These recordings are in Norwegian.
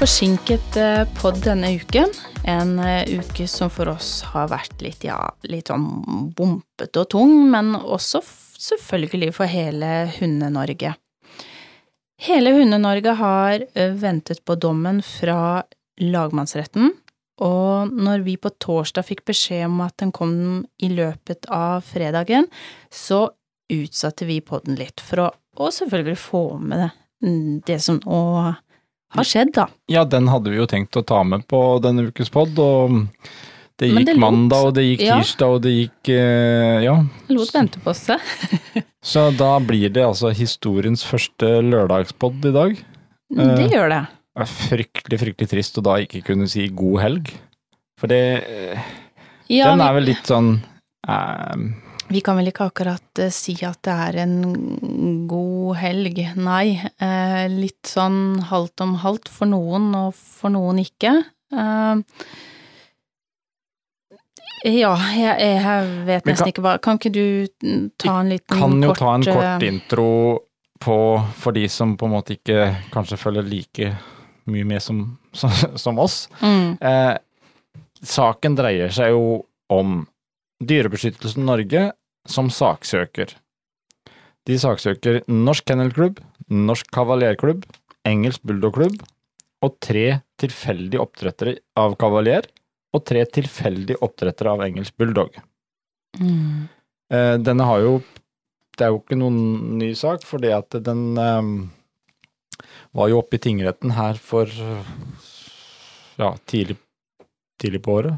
Forsinket eh, pod denne uken. En eh, uke som for oss har vært litt, ja, litt sånn bompete og tung, men også selvfølgelig for hele Hunde-Norge. Hele Hunde-Norge har eh, ventet på dommen fra lagmannsretten, og når vi på torsdag fikk beskjed om at den kom i løpet av fredagen, så utsatte vi podden litt for å, selvfølgelig få med det, mm, det som nå har skjedd, da. Ja, den hadde vi jo tenkt å ta med på denne ukes pod, og det gikk det mandag, og det gikk ja. og det gikk eh, Ja. Lot vente på seg. Så da blir det altså historiens første lørdagspod i dag. Det Eh, gjør det. Det er fryktelig, fryktelig trist å da ikke kunne si god helg. For det eh, Ja, Den er vel litt sånn eh, vi kan vel ikke akkurat eh, si at det er en god helg, nei. Eh, litt sånn halvt om halvt for noen, og for noen ikke. Eh, ja, jeg, jeg vet nesten kan- ikke hva Kan ikke du mm, ta en liten Kan jo kort ta en kort intro på for de som på en måte ikke kanskje følger like mye med som, som, som oss. mm, Eh, saken dreier seg jo om Dyrebeskyttelsen Norge som saksøker. De saksøker Norsk Kennelklubb, Norsk Kavaljerklubb, Engelsk Bulldogklubb og tre tilfeldige oppdrettere av kavaljer og tre tilfeldige oppdrettere av engelsk bulldog. mm, Eh, denne har jo Det er jo ikke noen ny sak, fordi at den eh, var jo oppe i tingretten her for ja, tidlig, tidlig på året.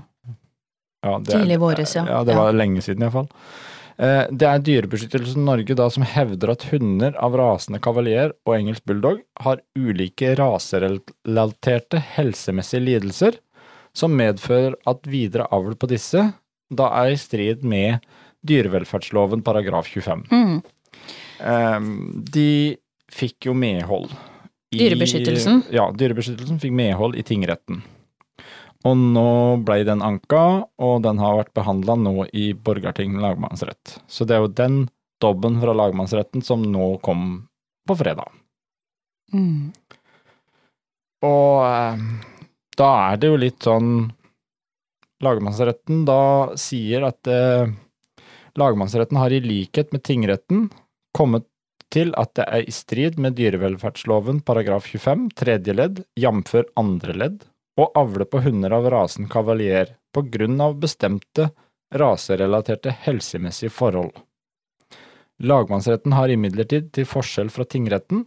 Ja, det Tidlig våres, ja. Ja, det Ja. var lenge siden iallfall. Eh, det er Dyrebeskyttelsen Norge da som hevder at hunder av rasende kavalier og engelsk bulldog har ulike raserelaterte helsemessige lidelser som medfører at videre avl på disse da er i strid med dyrevelferdsloven paragraf 25. mm. Eh, de fikk jo medhold. i- Dyrebeskyttelsen? Ja, Dyrebeskyttelsen fikk medhold i tingretten. Og nå ble den anka, og den har vært behandla nå i Borgarting lagmannsrett. Så det er jo den dommen fra lagmannsretten som nå kom på fredag. Mm. Og eh, da er det jo litt sånn Lagmannsretten da sier at eh, lagmannsretten har i likhet med tingretten kommet til at det er i strid med dyrevelferdsloven paragraf 25 tredje ledd, jf. andre ledd, å avle på hunder av rasen cavalier på grunn av bestemte raserelaterte helsemessige forhold. Lagmannsretten har imidlertid, til forskjell fra tingretten,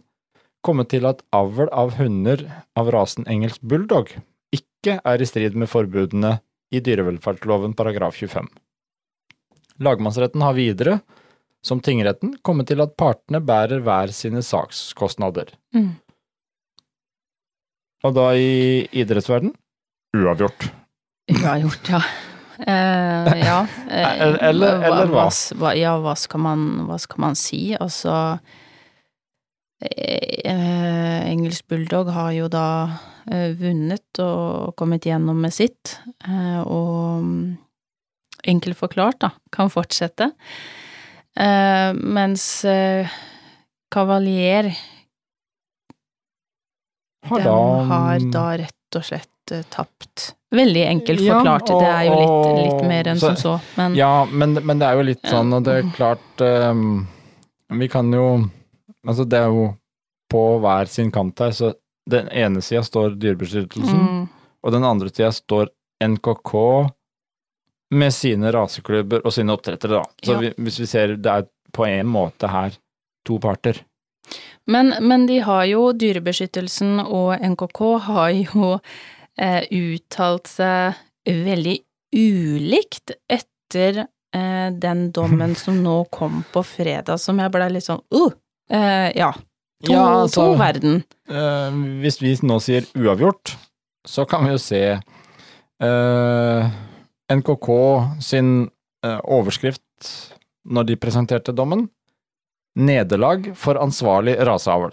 kommet til at avl av hunder av rasen engelsk bulldog ikke er i strid med forbudene i dyrevelferdsloven paragraf 25. Lagmannsretten har videre, som tingretten, kommet til at partene bærer hver sine sakskostnader. Mm. Og da i idrettsverden uavgjort. Uavgjort, ja. Eh, ja. eh, Eller- eller- eller hva? hva? Ja, hva skal man, hva skal man si? Altså eh, Engelsk bulldog har jo da eh, vunnet og kommet gjennom med sitt, eh, og mm, enkelt forklart, da, kan fortsette. Eh, mens eh, Cavalier Har den da, har da rett og slett eh, tapt. Veldig enkelt Ja, forklart, det er jo litt, litt mer enn så- som så, men Ja, men, men det er jo litt sånn, og det er klart um, Vi kan jo Altså, det er jo på hver sin kant her, så den ene sida står Dyrebeskyttelsen, mm, og den andre sida står NKK med sine raseklubber og sine oppdrettere, da. Så Ja. vi, hvis vi ser det er på en måte her to parter. Men, men de har jo Dyrebeskyttelsen og NKK har jo eh, uttalt seg veldig ulikt etter eh, den dommen som nå kom på fredag, som jeg ble litt sånn uh, eh, ja. To, Ja, altså- to verden. Eh, hvis vi nå sier uavgjort, så kan vi jo se eh, NKK sin eh, overskrift når de presenterte dommen. Nederlag for ansvarlig raseavl.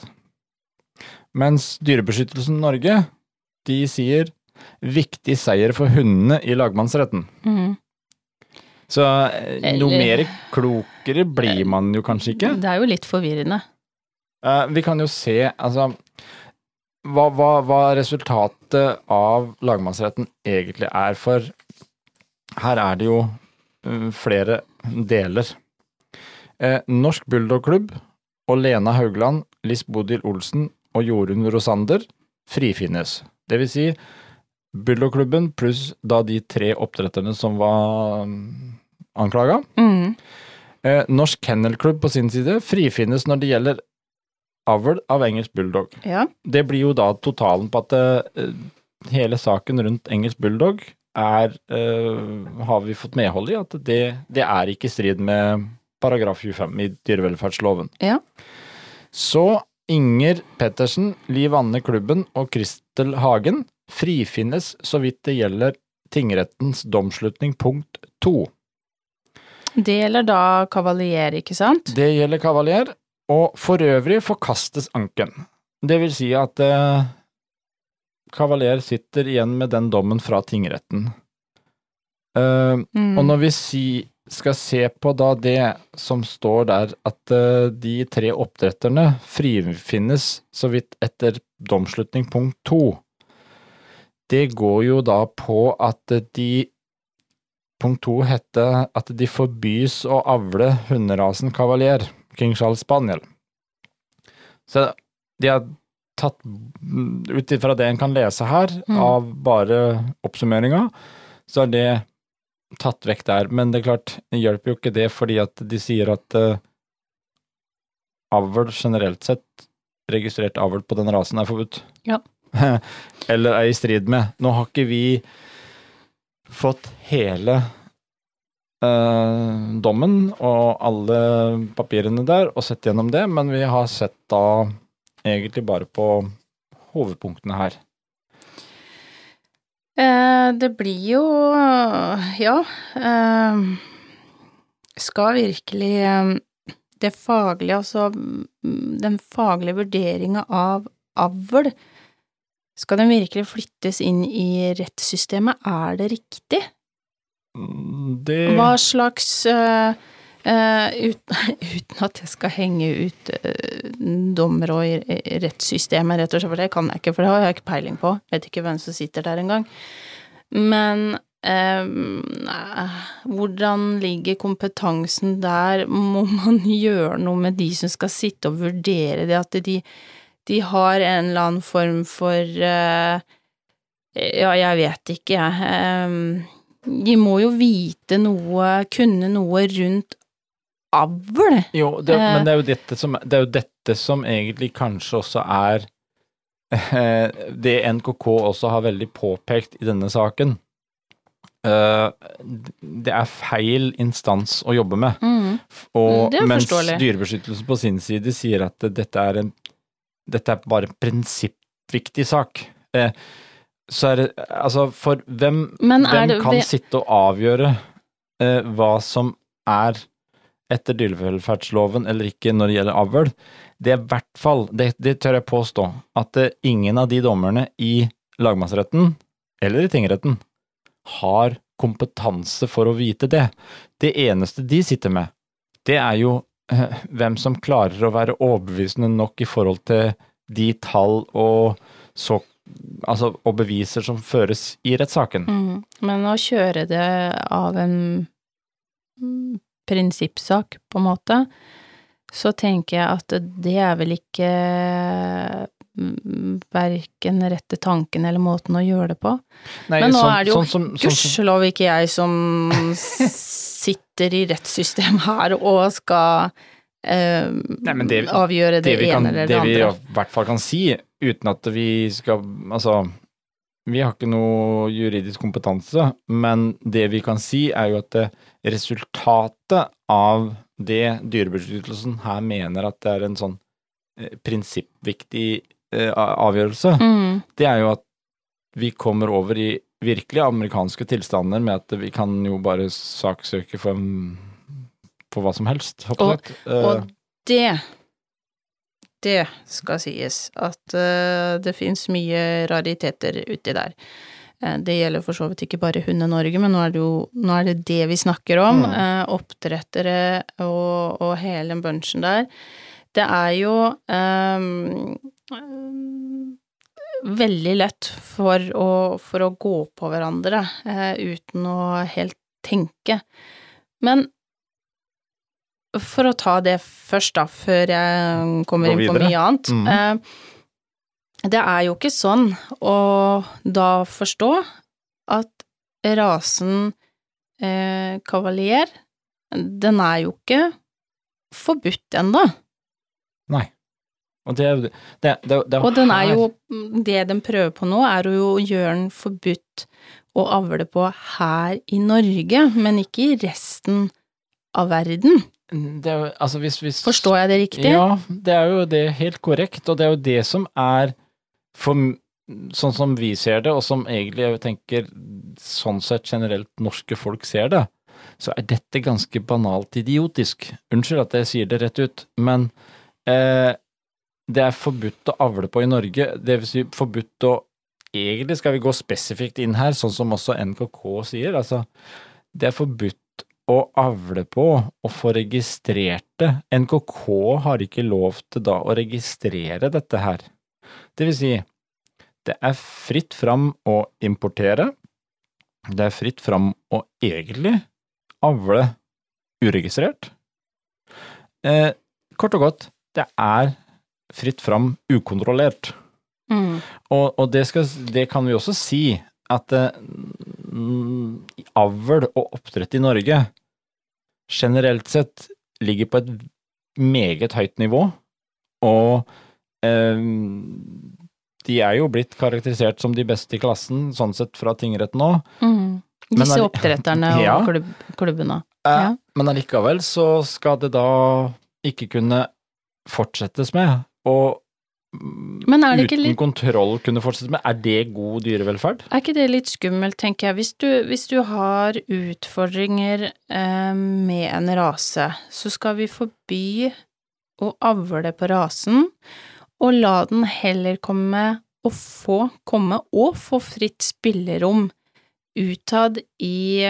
Mens Dyrebeskyttelsen Norge, de sier viktig seier for hundene i lagmannsretten. Mm. Så eh, noe mer klokere blir man jo kanskje ikke. Det er jo litt forvirrende. Eh, vi kan jo se, altså hva, hva, hva resultatet av lagmannsretten egentlig er, for her er det jo flere deler. Eh, Norsk Bulldogklubb og Lena Haugland, Liss Bodil Olsen og Jorunn Rosander frifinnes. Det vil si Bulldogklubben pluss da de tre oppdretterne som var um, anklaga. Mm. Eh, Norsk Kennelklubb på sin side frifinnes når det gjelder avl av engelsk bulldog. Ja. Det blir jo da totalen på at eh, hele saken rundt engelsk bulldog er eh, Har vi fått medhold i at det, det er ikke i strid med paragraf 25 i dyrevelferdsloven. Ja. Så Inger Pettersen, Liv Anne Klubben og Kristel Hagen frifinnes så vidt det gjelder tingrettens domslutning punkt to. Det gjelder da kavalier, ikke sant? Det gjelder Kavalier, og for øvrig forkastes anken. Det vil si at eh, Kavalier sitter igjen med den dommen fra tingretten. Uh, Mm. Og når vi si, skal se på da det som står der, at eh, de tre oppdretterne frifinnes så vidt etter domslutning punkt to, det går jo da på at de Punkt to heter at de forbys å avle hunderasen kavalier, King Charles Spaniel. Så de har tatt, ut ifra det en kan lese her, Mm. av bare oppsummeringa, så er det tatt vekk der. Men det er klart, det hjelper jo ikke det fordi at de sier at uh, avl generelt sett, registrert avl på den rasen, er forbudt. Ja. Eller er i strid med. Nå har ikke vi fått hele uh, dommen og alle papirene der og sett gjennom det, men vi har sett da egentlig bare på hovedpunktene her. Eh, det blir jo Ja. Eh, skal virkelig eh, det faglige, altså mm, den faglige vurderinga av avl, skal den virkelig flyttes inn i rettssystemet? Er det riktig? Mm, Det Hva slags eh, uten, uten at jeg skal henge ut uh, dommere og rettssystemet, rett og slett, for det kan jeg ikke, for det har jeg ikke peiling på. Vet ikke hvem som sitter der engang. Men eh, eh, hvordan ligger kompetansen der? Må man gjøre noe med de som skal sitte og vurdere det, at de, de har en eller annen form for eh, Ja, jeg vet ikke, jeg. Eh, de må jo vite noe, kunne noe rundt avl. Jo, det, Eh. men det er, jo dette som, det er jo dette som egentlig kanskje også er eh, det NKK også har veldig påpekt i denne saken. Eh, det er feil instans å jobbe med. Mm. Og Det er mens. Dyrebeskyttelsen på sin side sier at dette er en dette er bare en prinsippviktig sak. Eh, så er det Altså, for hvem, hvem det kan vi... sitte og avgjøre eh, hva som er etter dyrevelferdsloven eller ikke når det gjelder avl? Det er i hvert fall, det, det tør jeg påstå, at eh, ingen av de dommerne i lagmannsretten eller i tingretten har kompetanse for å vite det. Det eneste de sitter med, det er jo eh, hvem som klarer å være overbevisende nok i forhold til de tall og, så, altså, og beviser som føres i rettssaken. Mm. Men å kjøre det av en mm, prinsippsak, på en måte, så tenker jeg at det er vel ikke mm, verken rette tanken eller måten å gjøre det på. Nei, Men nå sånn- er det jo sånn sånn gudskjelov ikke jeg som sitter i rettssystemet her og skal eh, Nei, men det- avgjøre det, det ene kan, eller det det vi i hvert fall kan si, uten at vi skal Altså, vi har ikke noe juridisk kompetanse, men det vi kan si, er jo at det, resultatet av det Dyrebeskyttelsen her mener at det er en sånn eh, prinsippviktig eh, avgjørelse, Mm. det er jo at vi kommer over i virkelig amerikanske tilstander med at vi kan jo bare saksøke for, for hva som helst, Og- Eh, Og det det skal sies at eh, det fins mye rariteter uti der. Eh, det gjelder for så vidt ikke bare Hunde-Norge, men nå er, det jo, nå er det det vi snakker om. Mm. Eh, oppdrettere og, og hele bunchen der. Det er jo ehm, veldig lett for å, for å gå på hverandre eh, uten å helt tenke. Men for å ta det først, da, før jeg kommer inn på mye annet. Mhm. Det er jo ikke sånn å da forstå at rasen eh, kavalier, den er jo ikke forbudt ennå. Nei. Og det, det, det, det Og den er jo Det den prøver på nå, er jo å gjøre den forbudt å avle på her i Norge, men ikke i resten av verden. det er, jo- altså hvis, hvis, Forstår jeg det riktig? Ja, det er jo det helt korrekt, og det er jo det som er for, Sånn som vi ser det, og som egentlig jeg tenker sånn sett generelt norske folk ser det, så er dette ganske banalt idiotisk. Unnskyld at jeg sier det rett ut, men eh, det er forbudt å avle på i Norge. Det vil si forbudt å Egentlig skal vi gå spesifikt inn her, sånn som også NKK sier. Altså, det er forbudt å avle på og få registrert det. NKK har ikke lov til da å registrere dette her. Det vil si, det er fritt fram å importere. Det er fritt fram å egentlig avle uregistrert. Eh, kort og godt, det er fritt fram ukontrollert. Mm. Og, og det, skal, det kan vi også si, at eh, avl og oppdrett i Norge generelt sett ligger på et meget høyt nivå, og de er jo blitt karakterisert som de beste i klassen, sånn sett fra tingretten òg. Mm. Disse er- oppdretterne Ja. og klubb, klubbene. Eh, Ja. Men allikevel så skal det da ikke kunne fortsettes med, og Men det ikke uten litt kontroll kunne fortsettes med. Er det god dyrevelferd? Er ikke det litt skummelt, tenker jeg. Hvis du, hvis du har utfordringer eh, med en rase, så skal vi forby å avle på rasen, og la den heller komme og få komme og få fritt spillerom utad i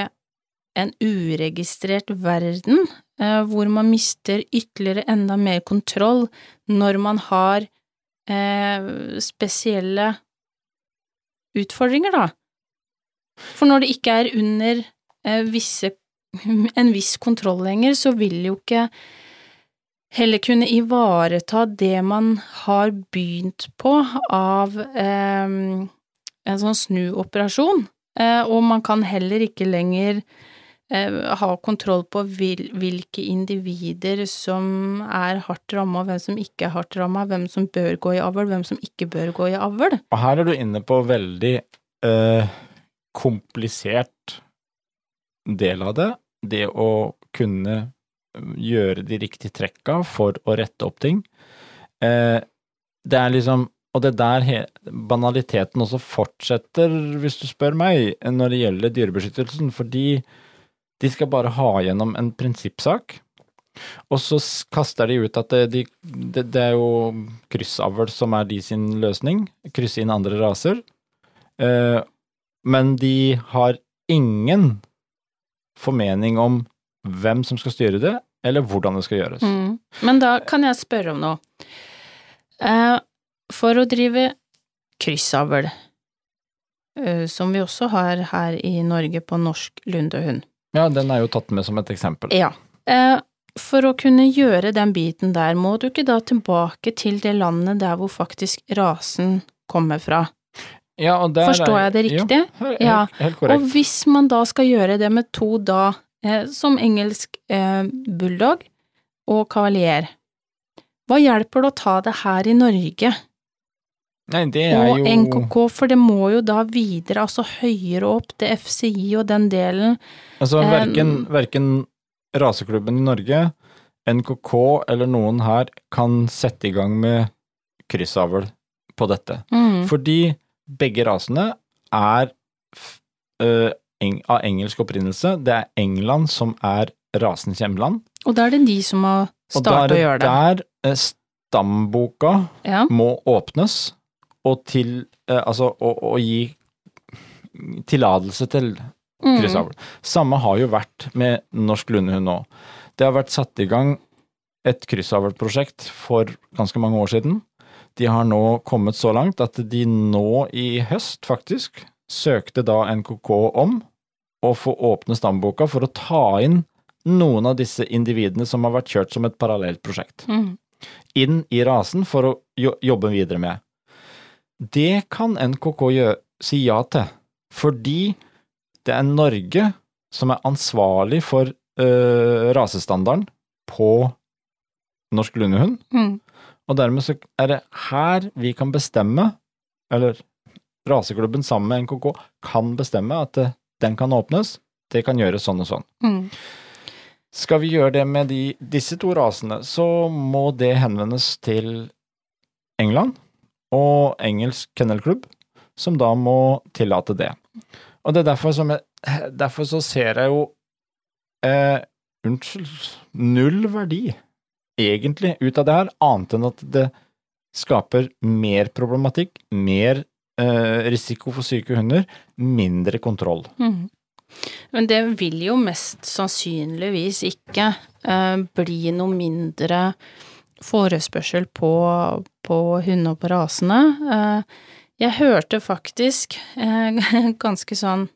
en uregistrert verden, eh, hvor man mister ytterligere enda mer kontroll når man har eh, spesielle utfordringer, da. For når det ikke er under eh, visse, en viss kontroll lenger, så vil jo ikke heller kunne ivareta det man har begynt på av eh, en sånn snuoperasjon, eh, og man kan heller ikke lenger eh, ha kontroll på vil, hvilke individer som er hardt ramma, hvem som ikke er hardt ramma, hvem som bør gå i avl, hvem som ikke bør gå i avl. Og her er du inne på veldig eh, komplisert del av det. Det å kunne gjøre de riktige trekka for å rette opp ting. Eh, det er liksom Og det er der he, banaliteten også fortsetter, hvis du spør meg, når det gjelder dyrebeskyttelsen, fordi de skal bare ha gjennom en prinsippsak. Og så kaster de ut at det, de, det er jo kryssavl som er de sin løsning. Krysse inn andre raser. Eh, men de har ingen formening om hvem som skal styre det, eller hvordan det skal gjøres. Mm. Men da kan jeg spørre om noe. Eh, for å drive kryssavl, eh, som vi også har her i Norge på norsk lundehund Ja, den er jo tatt med som et eksempel. Ja. Eh, for å kunne gjøre den biten der, må du ikke da tilbake til det landet der hvor faktisk rasen kommer fra? Ja, Forstår jeg det riktig? Jo, helt, Ja, helt Og hvis man da skal gjøre det med to da, som engelsk eh, bulldog og kavalier, hva hjelper det å ta det her i Norge Nei, det er og jo NKK, for det må jo da videre, altså høyere opp til FCI og den delen. Altså, verken, verken raseklubben i Norge, NKK eller noen her kan sette i gang med kryssavl på dette. Mm. Fordi begge rasene er øh, eng av engelsk opprinnelse. Det er England som er rasens hjemland. Og da er det de som må startet å gjøre det. Og det er det. der eh, stamboka Ja. må åpnes, og til eh, Altså å gi tillatelse til Mm. Samme har jo vært med norsk lundehund nå. Det har vært satt i gang et kryssavlprosjekt for ganske mange år siden. de har nå kommet så langt at de nå i høst, faktisk, søkte da NKK om å få åpne stamboka for å ta inn noen av disse individene som har vært kjørt som et parallelt prosjekt, Mm. inn i rasen for å jobbe videre med. Det kan NKK si ja til, fordi det er Norge som er ansvarlig for øh, rasestandarden på norsk lundehund, Mm. og dermed så er det her vi kan bestemme, eller raseklubben sammen med NKK kan bestemme at det, den kan åpnes, det kan gjøres sånn og sånn. Mm. Skal vi gjøre det med de, disse to rasene, så må det henvendes til England og engelsk kennelklubb, som da må tillate det. Og det er derfor som jeg Derfor så ser jeg jo eh, Unnskyld null verdi, egentlig, ut av det her, annet enn at det skaper mer problematikk, mer risiko for syke hunder, mindre kontroll. Mm. Men det vil jo mest sannsynligvis ikke eh, bli noe mindre forespørsel på, på hunder på rasene. Eh, jeg hørte faktisk eh, ganske sånn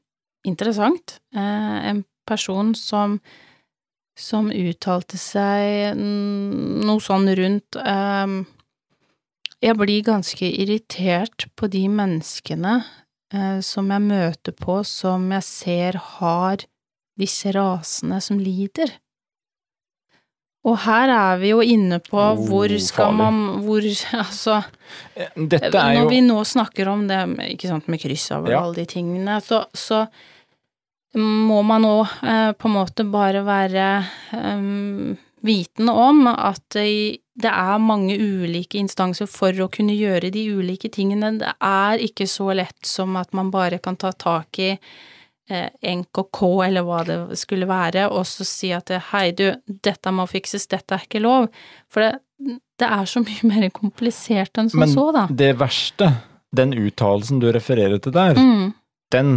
interessant eh, en person som som uttalte seg noe sånn rundt eh, Jeg blir ganske irritert på de menneskene eh, som jeg møter på, som jeg ser har disse rasene som lider. Og her er vi jo inne på Oh, hvor skal farlig. man Hvor Altså Når jo vi nå snakker om det ikke sant, med kryss over Ja. alle de tingene, så, så må man nå eh, på en måte bare være eh, vitende om at det, det er mange ulike instanser for å kunne gjøre de ulike tingene. Det er ikke så lett som at man bare kan ta tak i eh, NKK eller hva det skulle være, og så si at hei, du, dette må fikses, dette er ikke lov. For det, det er så mye mer komplisert enn som Men så, da. Men det verste, den uttalelsen du refererer til der, Mm. den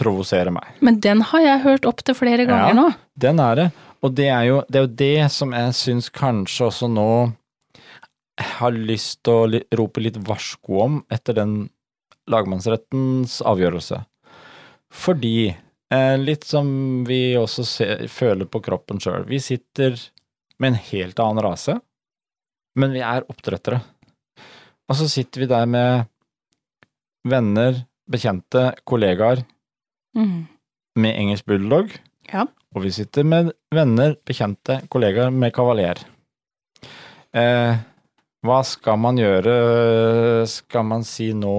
provoserer meg. Men den har jeg hørt opptil flere ganger Ja. nå. Den er det. Og det er jo det, er jo det som jeg syns kanskje også nå har lyst til å rope litt varsko om etter den lagmannsrettens avgjørelse. Fordi, eh, litt som vi også ser, føler på kroppen sjøl, vi sitter med en helt annen rase, men vi er oppdrettere. Og så sitter vi der med venner, bekjente, kollegaer Mm. med engelsk bulldog. Ja. Og vi sitter med venner, bekjente, kollegaer med kavaler. Eh, hva skal man gjøre? Skal man si nå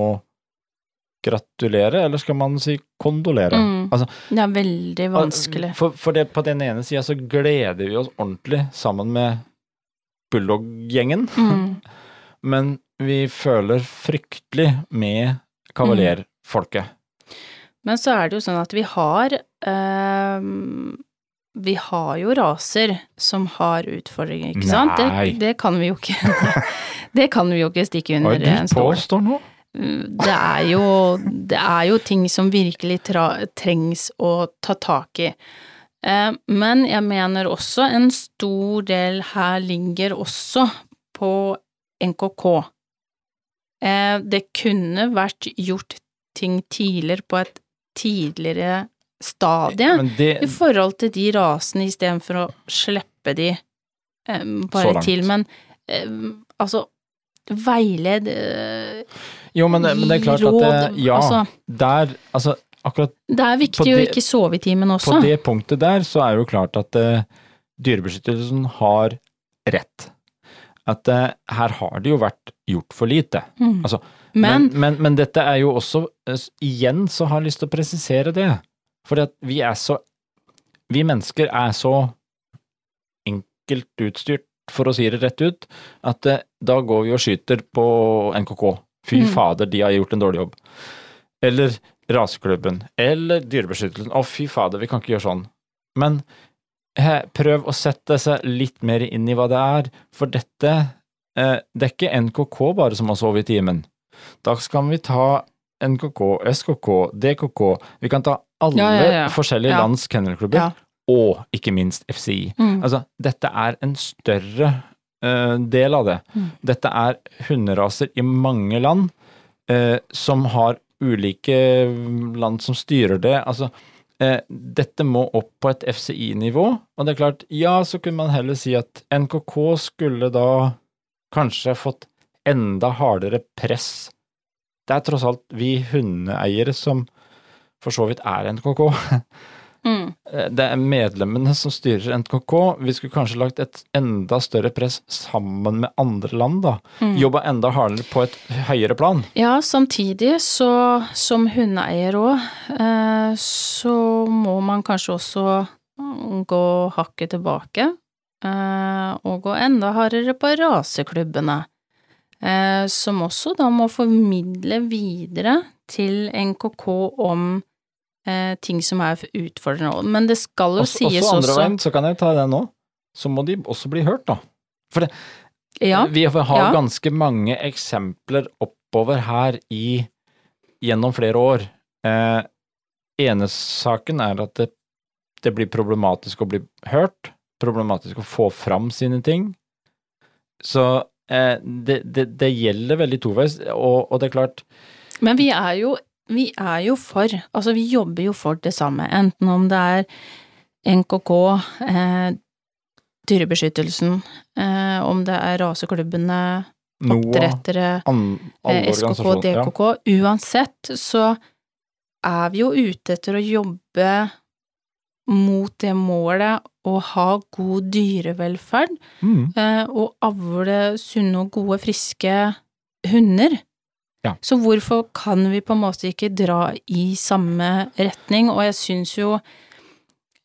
gratulere, eller skal man si kondolere? Mm. Altså, Det er veldig vanskelig. For, for det, på den ene sida så gleder vi oss ordentlig sammen med bulldog-gjengen, Mm. men vi føler fryktelig med kavalerfolket. Men så er det jo sånn at vi har ehm, Vi har jo raser som har utfordringer, ikke sant? Nei. Det, det kan vi jo ikke Det kan vi jo ikke stikke under er en stol. nå? Det er jo, det er jo ting som virkelig tra, trengs å ta tak i. Eh, Men jeg mener også en stor del her ligger også på NKK. Eh, Det kunne vært gjort ting tidligere på et tidligere stadie Men det, i forhold til de rasene istedenfor å slippe de um, bare til. Men um, altså, veiled uh, jo, men, men det er klart at det, ja, altså, der, altså akkurat det er viktig å ikke sove i timen også. på det punktet der, så er det jo klart at uh, Dyrebeskyttelsen har rett. At uh, her har det jo vært gjort for lite. Mm. altså, Men, men, men, men dette er jo også Igjen så har jeg lyst til å presisere det. Fordi at vi er så Vi mennesker er så enkelt utstyrt, for å si det rett ut, at eh, da går vi og skyter på NKK. Fy Mm. fader, de har gjort en dårlig jobb. Eller raseklubben. Eller Dyrebeskyttelsen. Å, fy fader, vi kan ikke gjøre sånn. Men he, prøv å sette seg litt mer inn i hva det er, for dette eh, Det er ikke NKK bare som har sovet i timen. Da skal vi ta NKK, SKK, DKK Vi kan ta alle Ja, ja, forskjellige lands kennelklubber, og ikke minst FCI. mm. Altså, dette er en større uh, del av det. Mm. Dette er hunderaser i mange land uh, som har ulike land som styrer det. Altså, eh, dette må opp på et FCI-nivå, og det er klart, ja, så kunne man heller si at NKK skulle da kanskje fått enda hardere press. Det er tross alt vi hundeeiere som for så vidt er NKK. Mm. Eh, Det er medlemmene som styrer NKK. Vi skulle kanskje lagt et enda større press sammen med andre land, da. Mm. Jobba enda hardere på et høyere plan. Ja, samtidig så, som hundeeier òg, eh, så må man kanskje også mm, gå hakket tilbake, eh, og gå enda hardere på raseklubbene, som også da må formidle videre til NKK om eh, ting som er utfordrende. Men det skal jo Også, sies også Også andre veien, så kan jeg ta det nå. Så må de også bli hørt, da. Ja, Vi har ja. ganske mange eksempler oppover her i gjennom flere år. Eh, enesaken er at det, det blir problematisk å bli hørt, problematisk å få fram sine ting. Så eh, det, det, det gjelder veldig toveis, og, og det er klart Men vi er jo, vi er jo for, altså vi jobber jo for det samme, enten om det er NKK, eh, Dyrebeskyttelsen, eh, om det er raseklubbene, oppdrettere, eh, SKK, DKK ja. Uansett så er vi jo ute etter å jobbe mot det målet å ha god dyrevelferd, Mm. eh, og avle sunne og gode, friske hunder. Ja. Så hvorfor kan vi på en måte ikke dra i samme retning, og jeg syns jo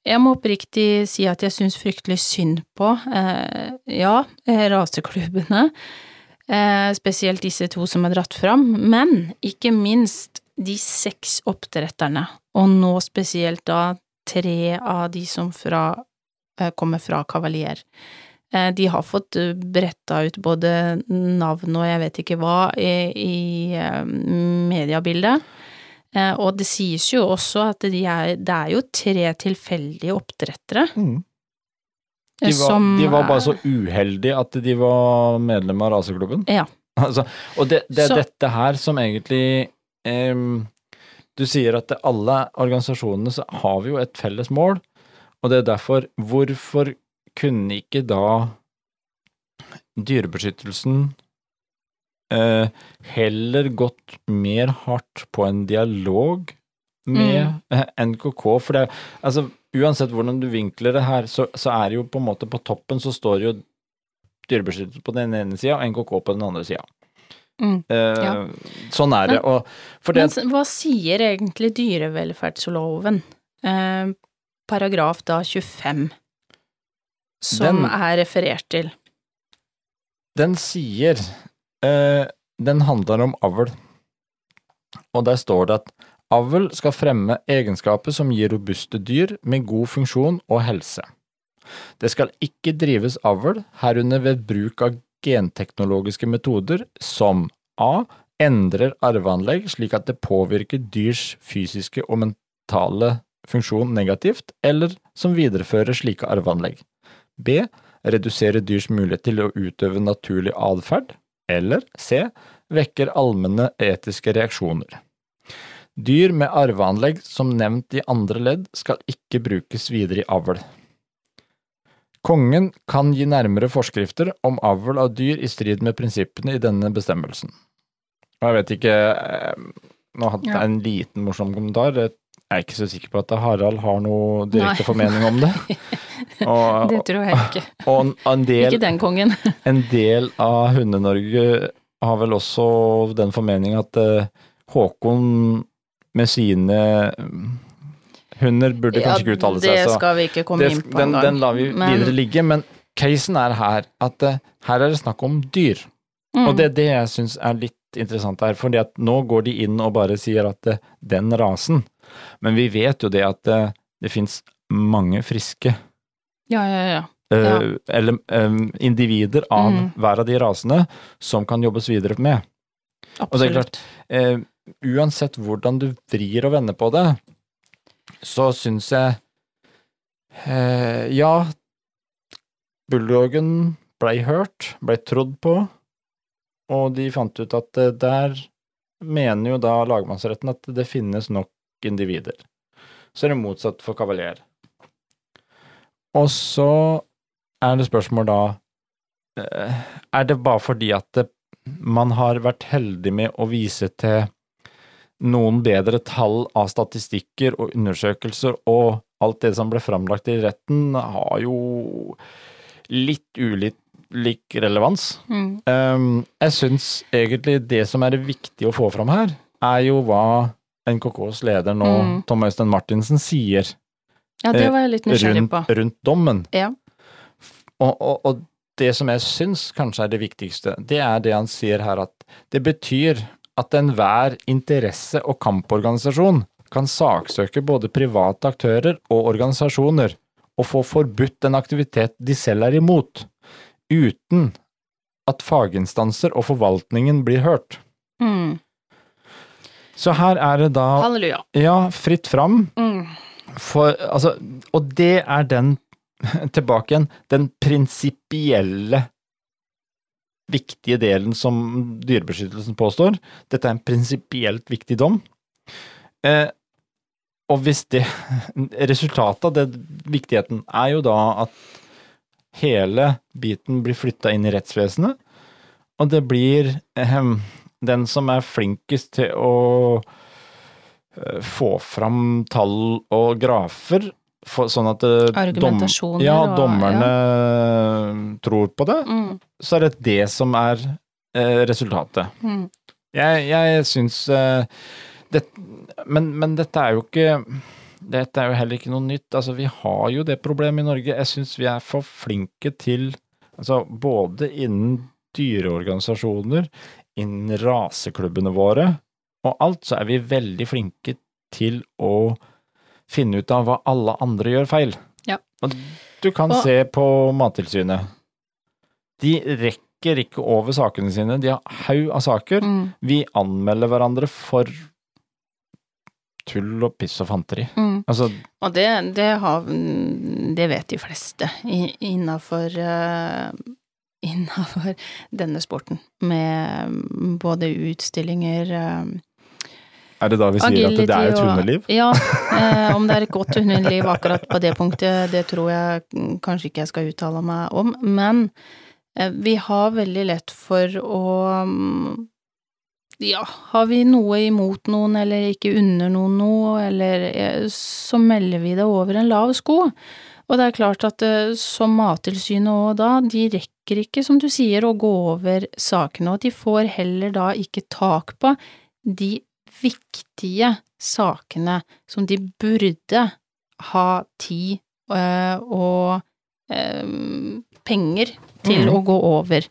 jeg må oppriktig si at jeg syns fryktelig synd på, eh, ja, eh, raseklubbene, eh, spesielt disse to som er dratt fram, men ikke minst de seks oppdretterne, og nå spesielt da tre av de som fra, eh, kommer fra Kavalier. Eh, De har fått eh, bretta ut både navn og jeg vet ikke hva i, eh, mediebildet. Eh, Og det sies jo også at de er, det er jo tre tilfeldige oppdrettere Mm. eh, De, var, som de var bare så uheldige at de var medlem av raseklubben. Ja. Altså, og det, det er Så- dette her som egentlig em, Du sier at det, alle organisasjonene så har vi jo et felles mål, og det er derfor Hvorfor kunne ikke da Dyrebeskyttelsen eh, heller gått mer hardt på en dialog med Mm. eh, NKK? For det altså uansett hvordan du vinkler det her, så, så er det jo på en måte på toppen så står jo Dyrebeskyttelse på den ene sida og NKK på den andre sida. Mm, Eh, ja. Sånn er det. Og det Men hva sier egentlig dyrevelferdsloven? Eh, paragraf da 25, som Den- er referert til. den sier eh, Den handler om avl. Og der står det at avl skal fremme egenskaper som gir robuste dyr med god funksjon og helse. Det skal ikke drives avl, herunder ved bruk av genteknologiske metoder som a. endrer arveanlegg slik at det påvirker dyrs fysiske og mentale funksjon negativt, eller som viderefører slike arveanlegg. B. Reduserer dyrs mulighet til å utøve naturlig atferd, eller c. Vekker allmenne etiske reaksjoner. Dyr med arveanlegg som nevnt i andre ledd skal ikke brukes videre i avl. Kongen kan gi nærmere forskrifter om avl av dyr i strid med prinsippene i denne bestemmelsen. Og jeg vet ikke eh, Nå hadde jeg en liten morsom kommentar. Jeg er ikke så sikker på at Harald har noe direkte Nei. formening om det. Og, Det tror jeg ikke. en- en del, Ikke den kongen. en del av Hunde-Norge har vel også den formening at eh, Håkon med sine mm, hunder burde kanskje ikke uttale seg. det skal vi ikke komme det, inn på den, den lar vi Men- videre ligge, men casen er her at eh, her er det snakk om dyr. Mm. Og det er det jeg syns er litt interessant her, fordi at nå går de inn og bare sier at eh, den rasen Men vi vet jo det at det, det fins mange friske Ja, ja, ja. ja. Uh, eller um, individer av Mm. hver av de rasene som kan jobbes videre med. Og det er klart, Absolutt. eh, uansett hvordan du vrir og vender på det, så syns jeg uh, Ja, bulldoggen blei hørt, blei trodd på, og de fant ut at eh, der mener jo da lagmannsretten at det finnes nok individer. Så er det motsatt for kavaler. Og så er det spørsmål da eh, Er det bare fordi at det, man har vært heldig med å vise til noen bedre tall av statistikker og undersøkelser, og alt det som ble framlagt i retten, har jo litt ulik relevans. Mm. Um, jeg syns egentlig det som er det viktige å få fram her, er jo hva NKKs leder nå, Mm. Tom Øystein Martinsen, sier Ja, det var jeg litt nysgjerrig rundt, på. rundt dommen. Ja. Og, og, og det som jeg syns kanskje er det viktigste, det er det han sier her, at det betyr at enhver interesse- og kamporganisasjon kan saksøke både private aktører og organisasjoner og få forbudt en aktivitet de selv er imot, uten at faginstanser og forvaltningen blir hørt. Mm. Så her er det da, Halleluja. ja, fritt fram, Mm. For, altså, og det er den, tilbake igjen, den prinsipielle viktige delen som Dyrebeskyttelsen påstår. Dette er en prinsipielt viktig dom. Eh, og hvis det Resultatet av den viktigheten er jo da at hele biten blir flytta inn i rettsvesenet, og det blir eh, den som er flinkest til å eh, få fram tall og grafer, for, sånn at eh, dom, ja, og- dommerne tror på det, Mm. så er det det som er eh, resultatet. Mm. Jeg, jeg syns eh, det, men, men dette er jo ikke Dette er jo heller ikke noe nytt. Altså, vi har jo det problemet i Norge. Jeg syns vi er for flinke til Altså, både innen dyreorganisasjoner, innen raseklubbene våre, og alt, så er vi veldig flinke til å finne ut av hva alle andre gjør feil. Ja. Og du kan Og- se på Mattilsynet. De rekker ikke over sakene sine. De har haug av saker. Mm. Vi anmelder hverandre for tull og piss og fanteri. Mm. Altså, Og det, det, har, det vet de fleste innafor Innafor denne sporten, med både utstillinger eh, er det da vi sier at det er et og- hundeliv? Ja, eh, om det er et godt hundeliv akkurat på det punktet, det tror jeg mm, kanskje ikke jeg skal uttale meg om, men eh, vi har veldig lett for å mm, ja, har vi noe imot noen eller ikke under noen noe, eller eh, så melder vi det over en lav sko. Og det er klart at eh, som Mattilsynet òg da, de rekker ikke, som du sier, å gå over sakene, og de får heller da ikke tak på de viktige sakene som de burde ha tid eh, og eh, penger til mm. å gå over.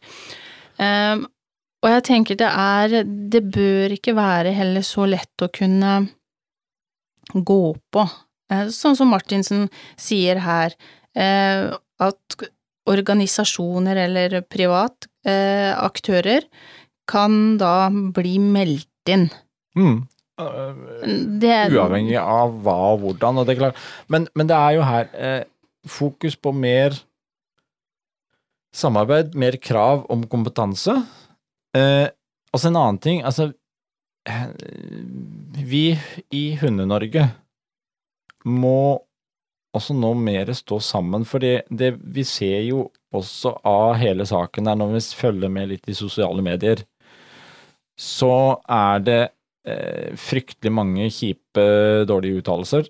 Og jeg tenker det er Det bør ikke være heller så lett å kunne gå på. Eh, Sånn som Martinsen sier her, eh, at organisasjoner eller privat eh, aktører kan da bli meldt inn. Mm. Det er Uavhengig av hva og hvordan, og det er klart. Men, men det er jo her eh, fokus på mer samarbeid, mer krav om kompetanse. Eh, også en annen ting, altså Vi i Hunde-Norge må også nå mer stå sammen, for det, det vi ser jo også av hele saken her, når vi følger med litt i sosiale medier, så er det eh, fryktelig mange kjipe, dårlige uttalelser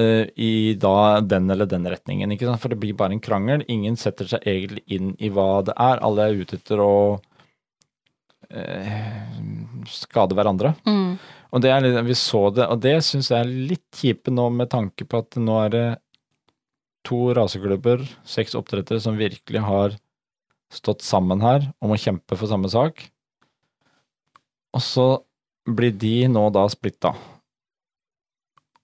eh, i da den eller den retningen, ikke sant? For det blir bare en krangel. Ingen setter seg egentlig inn i hva det er. Alle er ute etter å eh, skade hverandre. mm, Og det er litt, vi så det, og det syns jeg er litt kjipe nå med tanke på at nå er det to raseklubber, seks oppdrettere, som virkelig har stått sammen her om å kjempe for samme sak. Og så blir de nå da splitta.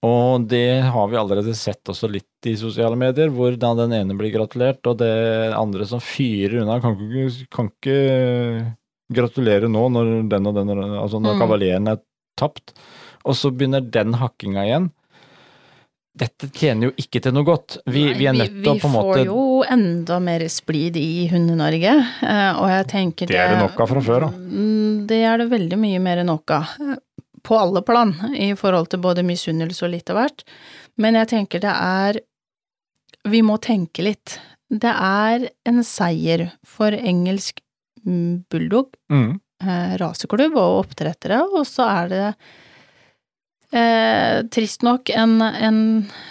Og det har vi allerede sett også litt i sosiale medier, hvor da den ene blir gratulert, og det andre som fyrer unna, kan ikke, kan ikke gratulere nå når den og den, altså når Mm. kavalieren er tapt. Og så begynner den hakkinga igjen. dette tjener jo ikke til noe godt. Vi, Nei, vi er nødt til å på en måte Vi får jo enda mer splid i Hunde-Norge, eh, og jeg tenker Det Det er det nok av fra før, da. Mm, Det er det veldig mye mer enn nok av. På alle plan, i forhold til både misunnelse og litt av hvert. Men jeg tenker det er Vi må tenke litt. Det er en seier for engelsk mm, bulldog, mm, raseklubb og oppdrettere, og så er det eh, trist nok en, en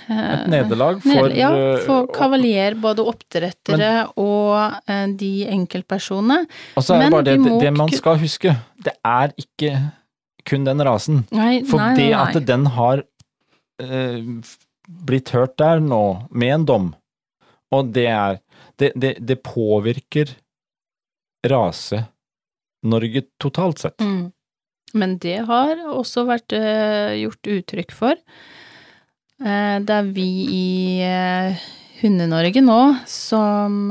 eh, Et nederlag for Ned- Ja, eh, for kavalier, både oppdrettere og eh, de enkeltpersonene. Og så er det Men bare det, må det man skal huske, det er ikke kun den rasen. Nei, For nei, det nei, at den har eh, blitt hørt der nå, med en dom, og det er Det, det, det påvirker rase-Norge totalt sett. Mm. Men det har også vært uh, gjort uttrykk for. Uh, det er vi i uh, Hunde-Norge nå som,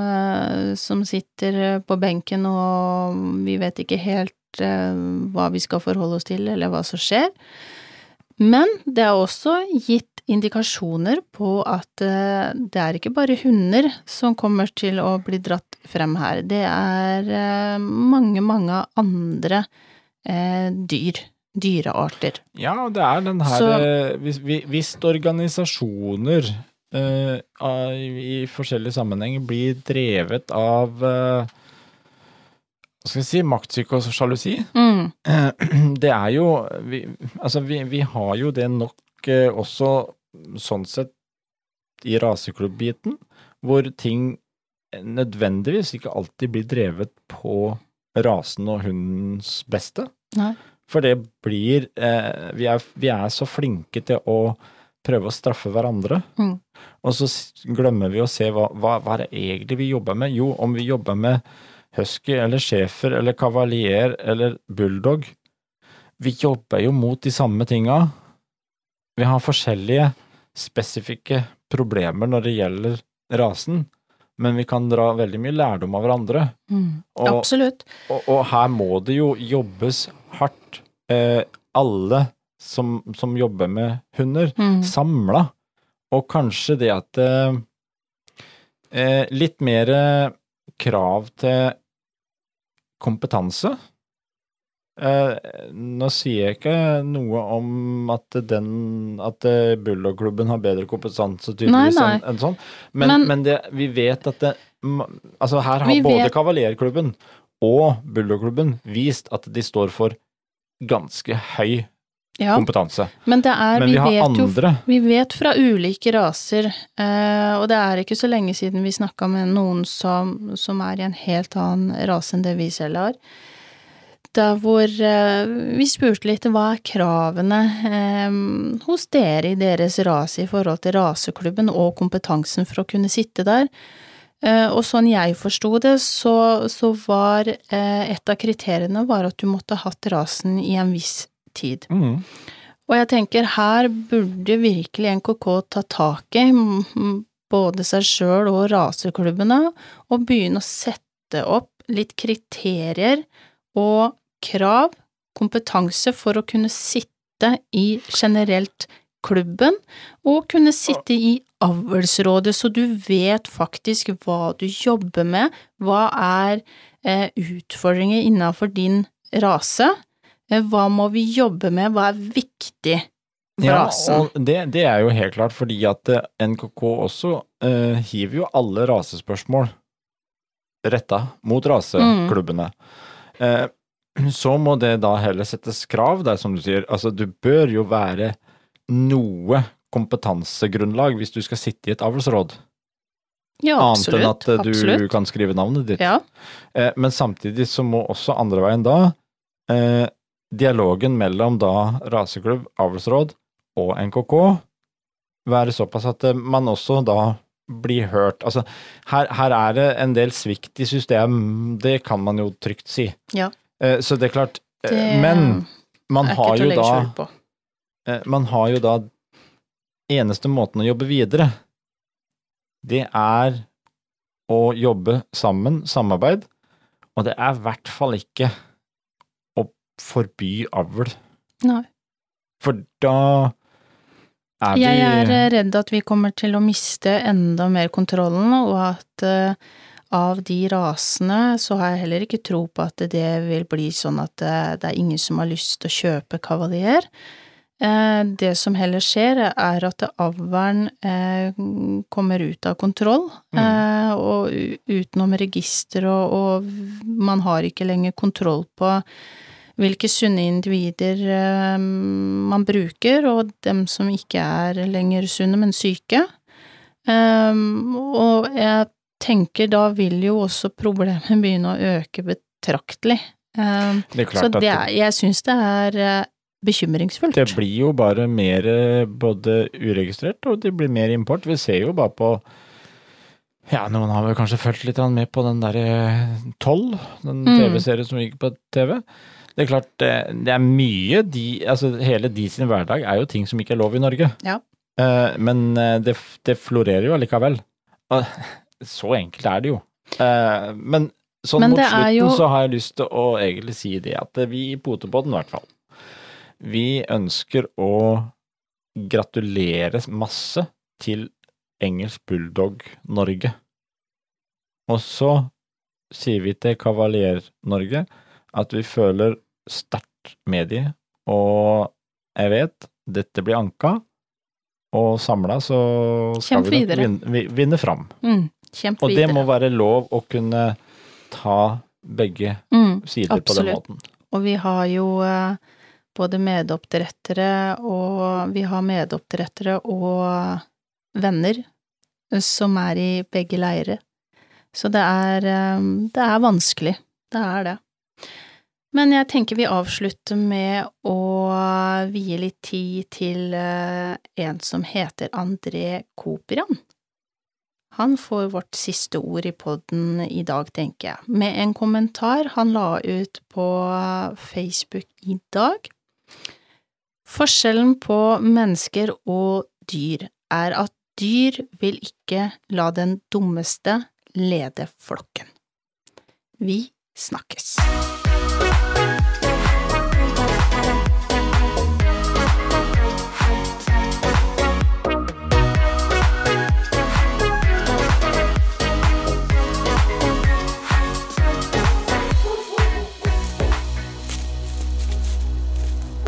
som sitter på benken og vi vet ikke helt hva vi skal forholde oss til, eller hva som skjer. Men det er også gitt indikasjoner på at det er ikke bare hunder som kommer til å bli dratt frem her. Det er eh, mange, mange andre eh, dyr. Dyrearter. Ja, det er den her Så- eh, hvis, hvis organisasjoner eh, i forskjellige sammenhenger blir drevet av eh, hva skal vi si, maktsyke og sjalusi, Mm. det er jo vi, Altså, vi, vi har jo det nok også sånn sett i raseklubb-biten, hvor ting nødvendigvis ikke alltid blir drevet på rasen og hundens beste. Nei. For det blir eh, vi, er, vi er så flinke til å prøve å straffe hverandre, Mm. og så glemmer vi å se hva, hva, hva er det egentlig vi jobber med. Jo, om vi jobber med husky eller schæfer eller kavalier eller bulldog, vi jobber jo mot de samme tinga. Vi har forskjellige spesifikke problemer når det gjelder rasen, men vi kan dra veldig mye lærdom av hverandre. Mm. Og- Absolutt. Og, og her må det jo jobbes hardt. Eh, alle som, som jobber med hunder, Mm. samla. Og kanskje det at eh, eh, Litt mer krav til kompetanse. Eh, nå sier jeg ikke noe om at den at eh, Bulldog-klubben har bedre kompetanse tydeligvis enn en sånn, men, Men- men det, vi vet at det Altså, her har både vet- Kavalierklubben og Bulldog-klubben vist at de står for ganske høy Ja, kompetanse. men det er Men vi, vi har vet jo andre Vi vet fra ulike raser, eh, og det er ikke så lenge siden vi snakka med noen som, som er i en helt annen rase enn det vi selv har. Hvor eh, vi spurte litt hva er kravene eh, hos dere i deres rase i forhold til raseklubben og kompetansen for å kunne sitte der. Eh, og sånn jeg forsto det, så, så var eh, et av kriteriene var at du måtte ha hatt rasen i en viss tid. mm, Og jeg tenker her burde virkelig NKK ta tak i både seg sjøl og raseklubbene, og begynne å sette opp litt kriterier og krav, kompetanse, for å kunne sitte i generelt klubben, og kunne sitte i avlsrådet, så du vet faktisk hva du jobber med, hva er eh, utfordringer innenfor din rase, eh, hva må vi jobbe med, hva er viktig Ja, og det, det er jo helt klart fordi at eh, NKK også eh, hiver jo alle rasespørsmål retta mot raseklubbene. Eh, så må det da heller settes krav, det er som du sier, altså du bør jo være noe kompetansegrunnlag hvis du skal sitte i et avlsråd, Ja, absolutt. annet enn at eh, du absolutt. kan skrive navnet ditt. Ja, Eh, men samtidig så må også andre veien da eh, dialogen mellom da raseklubb, avlsråd og NKK være såpass at eh, man også da blir hørt. Altså, her, her er det en del svikt i system, det kan man jo trygt si. Ja. Eh, så det er klart eh, det Men man har jo da eh, Man har jo da Eneste måten å jobbe videre, det er å jobbe sammen, samarbeid, og det er i hvert fall ikke å forby avl. Nei. For da Er Jeg er eh, redd at vi kommer til å miste enda mer kontrollen, og at eh, av de rasene så har jeg heller ikke tro på at det vil bli sånn at det, det er ingen som har lyst til å kjøpe kavalier. Eh, det som heller skjer, er at avlen eh, kommer ut av kontroll, Mm. eh, og utenom register, og, og man har ikke lenger kontroll på hvilke sunne individer eh, man bruker, og dem som ikke er lenger sunne, men syke. Um, og jeg tenker da vil jo også problemet begynne å øke betraktelig. Um, Det er så det er, jeg syns det er eh, bekymringsfullt. det blir jo bare mer eh, både uregistrert, og det blir mer import. Vi ser jo bare på ja, noen har vel kanskje fulgt litt med på den derre Toll, den Mm. TV-serien som gikk på TV. Det er klart, det, det er mye de Altså, hele de sin hverdag er jo ting som ikke er lov i Norge. Ja. Eh, men eh, det, det florerer jo allikevel. Så enkelt er det jo. Eh, men sånn Men mot slutten jo- så har jeg lyst til å egentlig si det, at vi i Potepodden i hvert fall, vi ønsker å gratulere masse til Engelsk Bulldog Norge. Og så sier vi til Kavalier Norge at vi føler sterkt medie, og jeg vet dette blir anka, og samla så skal Kjemp vi nok vinne, vinne fram. Mm, Og det videre. må være lov å kunne ta begge mm, sider på den måten. Og vi har jo eh, både medoppdrettere og Vi har medoppdrettere og venner som er i begge leirer. Så det er, eh, det er vanskelig. Det er det. Men jeg tenker vi avslutter med å vie litt tid til eh, en som heter André Kopran. Han får vårt siste ord i podden i dag, tenker jeg, med en kommentar han la ut på Facebook i dag. Forskjellen på mennesker og dyr er at dyr vil ikke la den dummeste lede flokken. Vi snakkes.